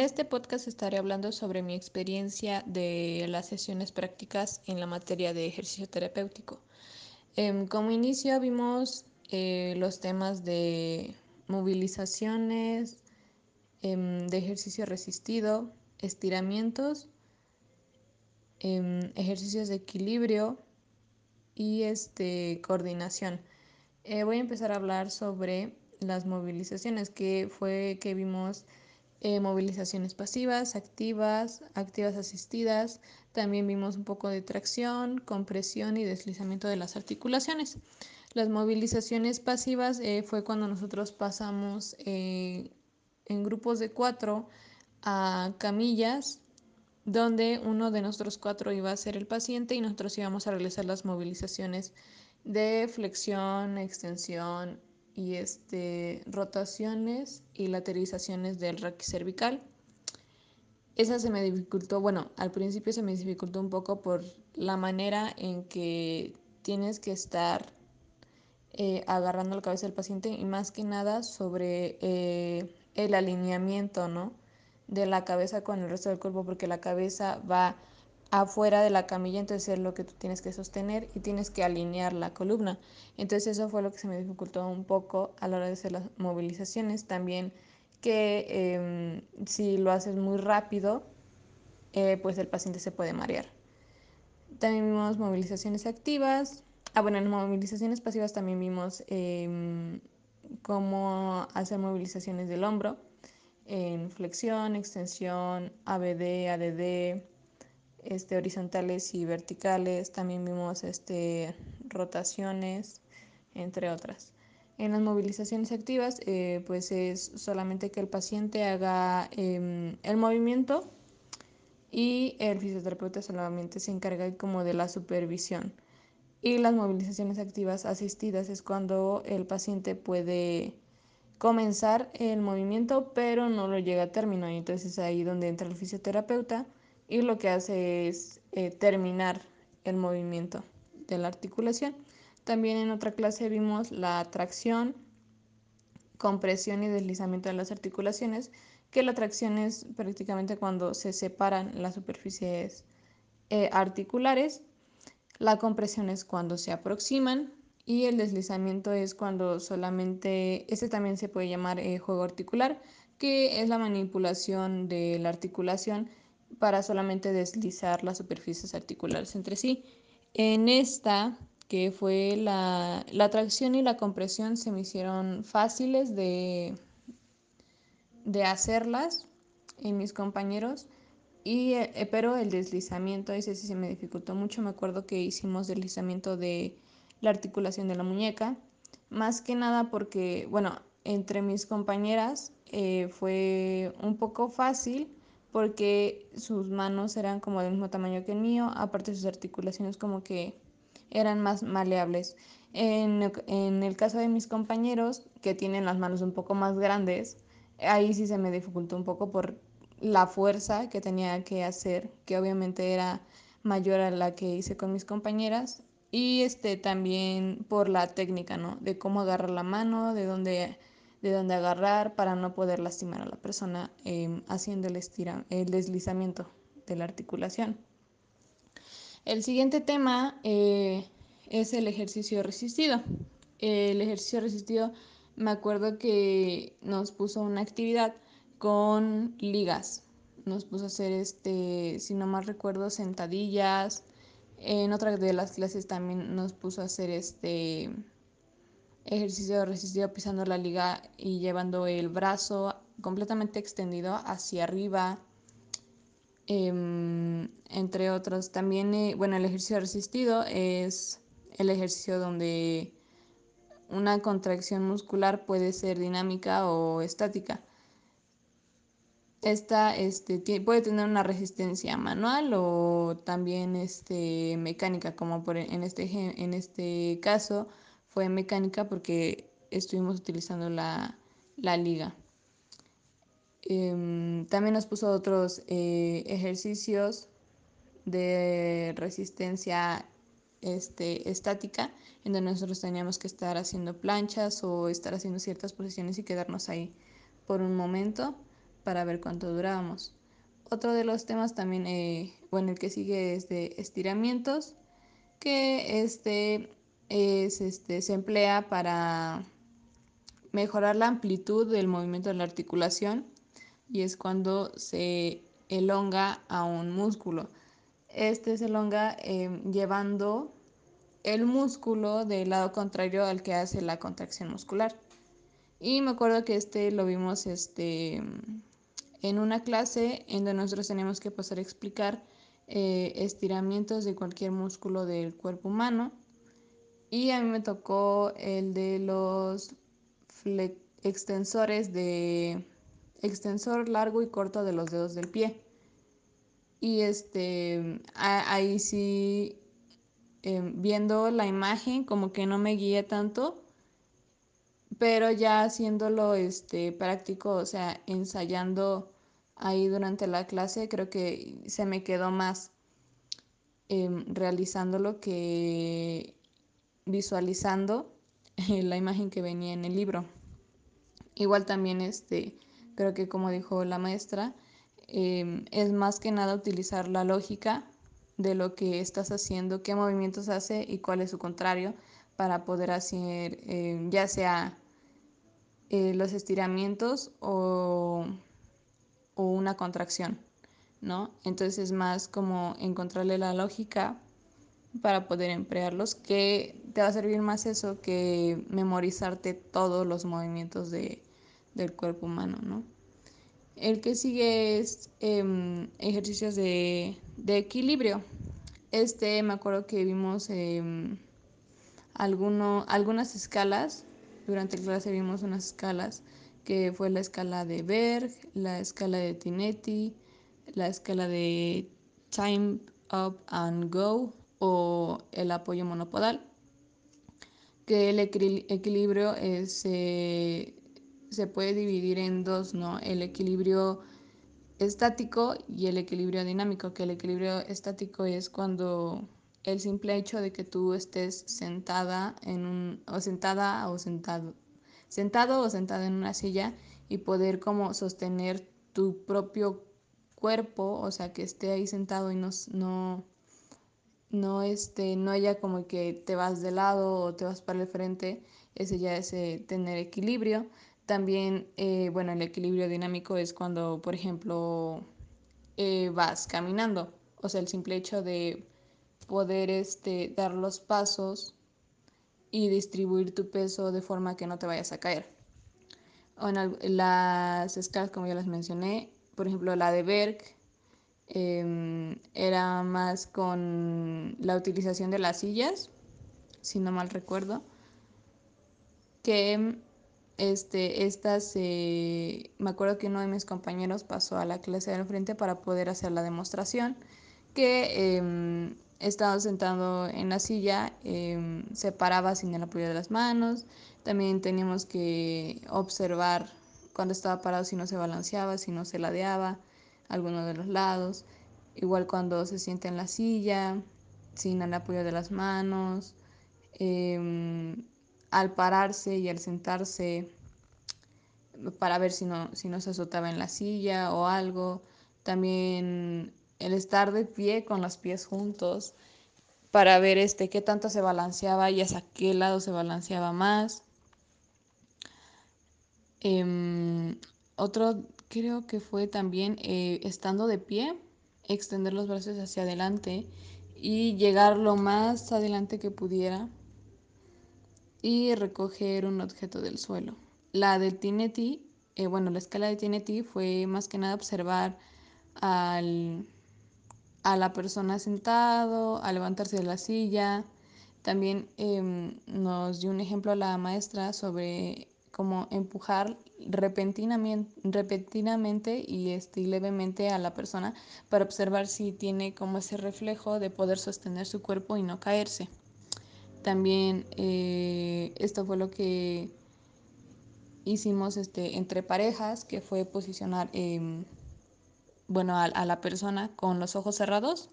En este podcast estaré hablando sobre mi experiencia de las sesiones prácticas en la materia de ejercicio terapéutico. Em, como inicio vimos eh, los temas de movilizaciones, em, de ejercicio resistido, estiramientos, em, ejercicios de equilibrio y este, coordinación. Eh, voy a empezar a hablar sobre las movilizaciones, que fue que vimos eh, movilizaciones pasivas, activas, activas asistidas. También vimos un poco de tracción, compresión y deslizamiento de las articulaciones. Las movilizaciones pasivas eh, fue cuando nosotros pasamos eh, en grupos de cuatro a camillas donde uno de nosotros cuatro iba a ser el paciente y nosotros íbamos a realizar las movilizaciones de flexión, extensión y este, rotaciones y lateralizaciones del raquicervical. Esa se me dificultó, bueno, al principio se me dificultó un poco por la manera en que tienes que estar eh, agarrando la cabeza del paciente y más que nada sobre eh, el alineamiento, ¿no? De la cabeza con el resto del cuerpo, porque la cabeza va afuera de la camilla, entonces es lo que tú tienes que sostener y tienes que alinear la columna. Entonces eso fue lo que se me dificultó un poco a la hora de hacer las movilizaciones. También que eh, si lo haces muy rápido, eh, pues el paciente se puede marear. También vimos movilizaciones activas. Ah, bueno, en movilizaciones pasivas también vimos eh, cómo hacer movilizaciones del hombro en flexión, extensión, ABD, ADD, este, horizontales y verticales, también vimos este, rotaciones, entre otras. En las movilizaciones activas, eh, pues es solamente que el paciente haga eh, el movimiento y el fisioterapeuta solamente se encarga como de la supervisión. Y las movilizaciones activas asistidas es cuando el paciente puede comenzar el movimiento pero no lo llega a término y entonces es ahí donde entra el fisioterapeuta y lo que hace es eh, terminar el movimiento de la articulación. También en otra clase vimos la tracción, compresión y deslizamiento de las articulaciones, que la tracción es prácticamente cuando se separan las superficies eh, articulares, la compresión es cuando se aproximan y el deslizamiento es cuando solamente, este también se puede llamar eh, juego articular, que es la manipulación de la articulación para solamente deslizar las superficies articulares entre sí. En esta, que fue la, la tracción y la compresión, se me hicieron fáciles de, de hacerlas en mis compañeros, y, eh, pero el deslizamiento, ese sí se me dificultó mucho. Me acuerdo que hicimos deslizamiento de la articulación de la muñeca, más que nada porque, bueno, entre mis compañeras eh, fue un poco fácil porque sus manos eran como del mismo tamaño que el mío, aparte sus articulaciones como que eran más maleables. En, el caso de mis compañeros, que tienen las manos un poco más grandes, ahí sí se me dificultó un poco por la fuerza que tenía que hacer, que obviamente era mayor a la que hice con mis compañeras, y este también por la técnica, ¿no? De cómo agarrar la mano, de dónde de dónde agarrar para no poder lastimar a la persona eh, haciendo el, el deslizamiento de la articulación. El siguiente tema eh, es el ejercicio resistido. El ejercicio resistido, me acuerdo que nos puso una actividad con ligas. Nos puso a hacer, este, si no mal recuerdo, sentadillas. En otra de las clases también nos puso a hacer este, ejercicio resistido pisando la liga y llevando el brazo completamente extendido hacia arriba, eh, entre otros. También, eh, bueno, el ejercicio resistido es el ejercicio donde una contracción muscular puede ser dinámica o estática. Esta este, puede tener una resistencia manual o también este, mecánica, como por, en, este, en este caso fue mecánica porque estuvimos utilizando la, la liga. Eh, también nos puso otros eh, ejercicios de resistencia este, estática, en donde nosotros teníamos que estar haciendo planchas o estar haciendo ciertas posiciones y quedarnos ahí por un momento para ver cuánto durábamos. Otro de los temas también, eh, bueno, el que sigue es de estiramientos, que este, es, este se emplea para mejorar la amplitud del movimiento de la articulación y es cuando se elonga a un músculo. Este se elonga eh, llevando el músculo del lado contrario al que hace la contracción muscular. Y me acuerdo que este lo vimos este, en una clase en donde nosotros tenemos que pasar a explicar eh, estiramientos de cualquier músculo del cuerpo humano. Y a mí me tocó el de los extensores de extensor largo y corto de los dedos del pie. Y este, ahí sí, em, viendo la imagen, como que no me guía tanto, pero ya haciéndolo este, práctico, o sea, ensayando ahí durante la clase, creo que se me quedó más em, realizándolo que visualizando la imagen que venía en el libro. Igual también este, creo que como dijo la maestra, em, es más que nada utilizar la lógica de lo que estás haciendo, qué movimientos hace y cuál es su contrario para poder hacer em, ya sea eh, los estiramientos o, o, una contracción, ¿no? Entonces es más como encontrarle la lógica para poder emplearlos, que te va a servir más eso que memorizarte todos los movimientos de, del cuerpo humano, ¿no? El que sigue es eh, ejercicios de, de, equilibrio. Este me acuerdo que vimos eh, algunas escalas. Durante la clase vimos unas escalas que fue la escala de Berg, la escala de Tinetti, la escala de Time Up and Go o el apoyo monopodal. Que el equilibrio es, eh, se puede dividir en dos, ¿no? El equilibrio estático y el equilibrio dinámico, que el equilibrio estático es cuando el simple hecho de que tú estés sentada en un, o sentada o sentado, sentado o sentada en una silla y poder como sostener tu propio cuerpo, o sea, que esté ahí sentado y no, no, no, este, no haya como que te vas de lado o te vas para el frente, ese ya es eh, tener equilibrio. También, eh, bueno, el equilibrio dinámico es cuando, por ejemplo, eh, vas caminando. O sea, el simple hecho de poder este, dar los pasos y distribuir tu peso de forma que no te vayas a caer. En las escalas, como ya las mencioné, por ejemplo, la de Berg eh, era más con la utilización de las sillas, si no mal recuerdo, que este, estas, eh, me acuerdo que uno de mis compañeros pasó a la clase del frente para poder hacer la demostración, que eh, estaba sentado en la silla, eh, se paraba sin el apoyo de las manos, también teníamos que observar cuando estaba parado si no se balanceaba, si no se ladeaba alguno de los lados, igual cuando se siente en la silla, sin el apoyo de las manos, eh, al pararse y al sentarse para ver si no, si no se azotaba en la silla o algo. También el estar de pie con los pies juntos para ver este qué tanto se balanceaba y hacia qué lado se balanceaba más. Eh, otro creo que fue también eh, estando de pie, extender los brazos hacia adelante y llegar lo más adelante que pudiera y recoger un objeto del suelo. La del Tinetti, eh, bueno, la escala de Tinetti fue más que nada observar al, a la persona sentado, a levantarse de la silla. También eh, nos dio un ejemplo a la maestra sobre cómo empujar repentinamente, y este, levemente a la persona para observar si tiene como ese reflejo de poder sostener su cuerpo y no caerse. También eh, esto fue lo que hicimos este, entre parejas, que fue posicionar eh, bueno, a, la persona con los ojos cerrados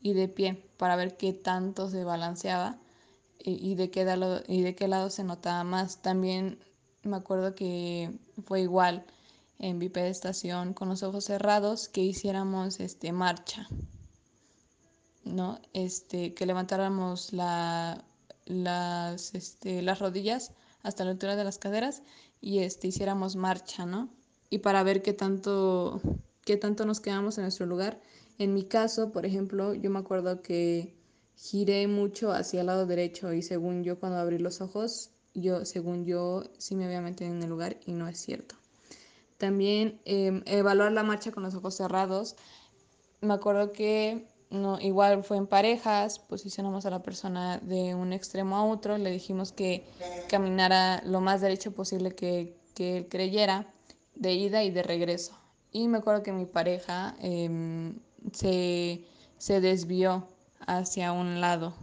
y de pie para ver qué tanto se balanceaba y, y, de, qué lado, y de qué lado se notaba más. También me acuerdo que fue igual en bipedestación con los ojos cerrados que hiciéramos este marcha. ¿no? Este, que levantáramos la, las, este, las rodillas hasta la altura de las caderas y este, hiciéramos marcha, ¿no? Y para ver qué tanto, qué tanto nos quedamos en nuestro lugar. En mi caso, por ejemplo, yo me acuerdo que giré mucho hacia el lado derecho y según yo cuando abrí los ojos, yo, según yo, sí me había metido en el lugar y no es cierto. También eh, evaluar la marcha con los ojos cerrados. Me acuerdo que no, igual fue en parejas, posicionamos a la persona de un extremo a otro, le dijimos que caminara lo más derecho posible que, que él creyera, de ida y de regreso. Y me acuerdo que mi pareja eh, se, se desvió hacia un lado.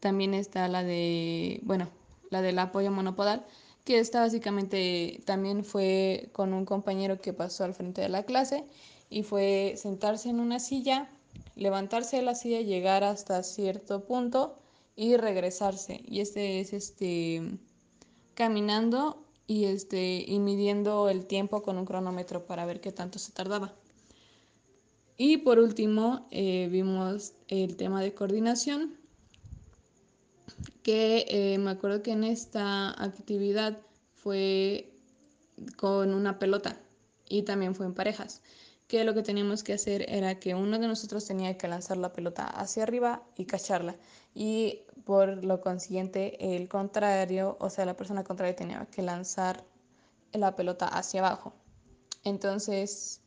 También está la de, bueno, la del apoyo monopodal, que está básicamente también fue con un compañero que pasó al frente de la clase y fue sentarse en una silla levantarse de la silla, llegar hasta cierto punto y regresarse. Y este es este caminando y este y midiendo el tiempo con un cronómetro para ver qué tanto se tardaba. Y por último eh, vimos el tema de coordinación, que eh, me acuerdo que en esta actividad fue con una pelota y también fue en parejas que lo que teníamos que hacer era que uno de nosotros tenía que lanzar la pelota hacia arriba y cacharla y por lo consiguiente el contrario, o sea, la persona contraria tenía que lanzar la pelota hacia abajo. Entonces,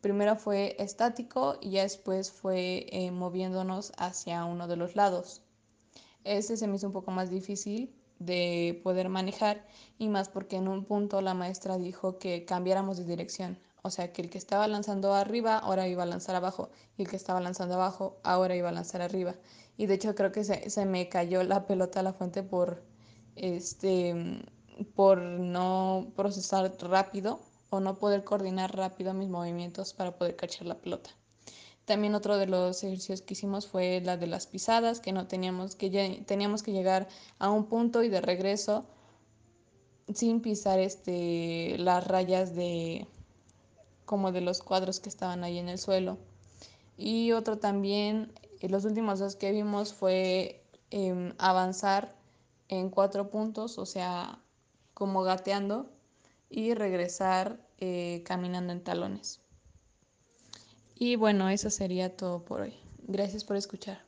primero fue estático y ya después fue eh, moviéndonos hacia uno de los lados. Este se me hizo un poco más difícil de poder manejar y más porque en un punto la maestra dijo que cambiáramos de dirección. O sea, que el que estaba lanzando arriba ahora iba a lanzar abajo y el que estaba lanzando abajo ahora iba a lanzar arriba. Y de hecho creo que se, se me cayó la pelota a la fuente por, este, por no procesar rápido o no poder coordinar rápido mis movimientos para poder cachar la pelota. También otro de los ejercicios que hicimos fue la de las pisadas, que no teníamos que, teníamos que llegar a un punto y de regreso sin pisar este, las rayas de, como de los cuadros que estaban ahí en el suelo. Y otro también, eh, los últimos dos que vimos fue eh, avanzar en cuatro puntos, o sea, como gateando, y regresar eh, caminando en talones. Y bueno, eso sería todo por hoy. Gracias por escuchar.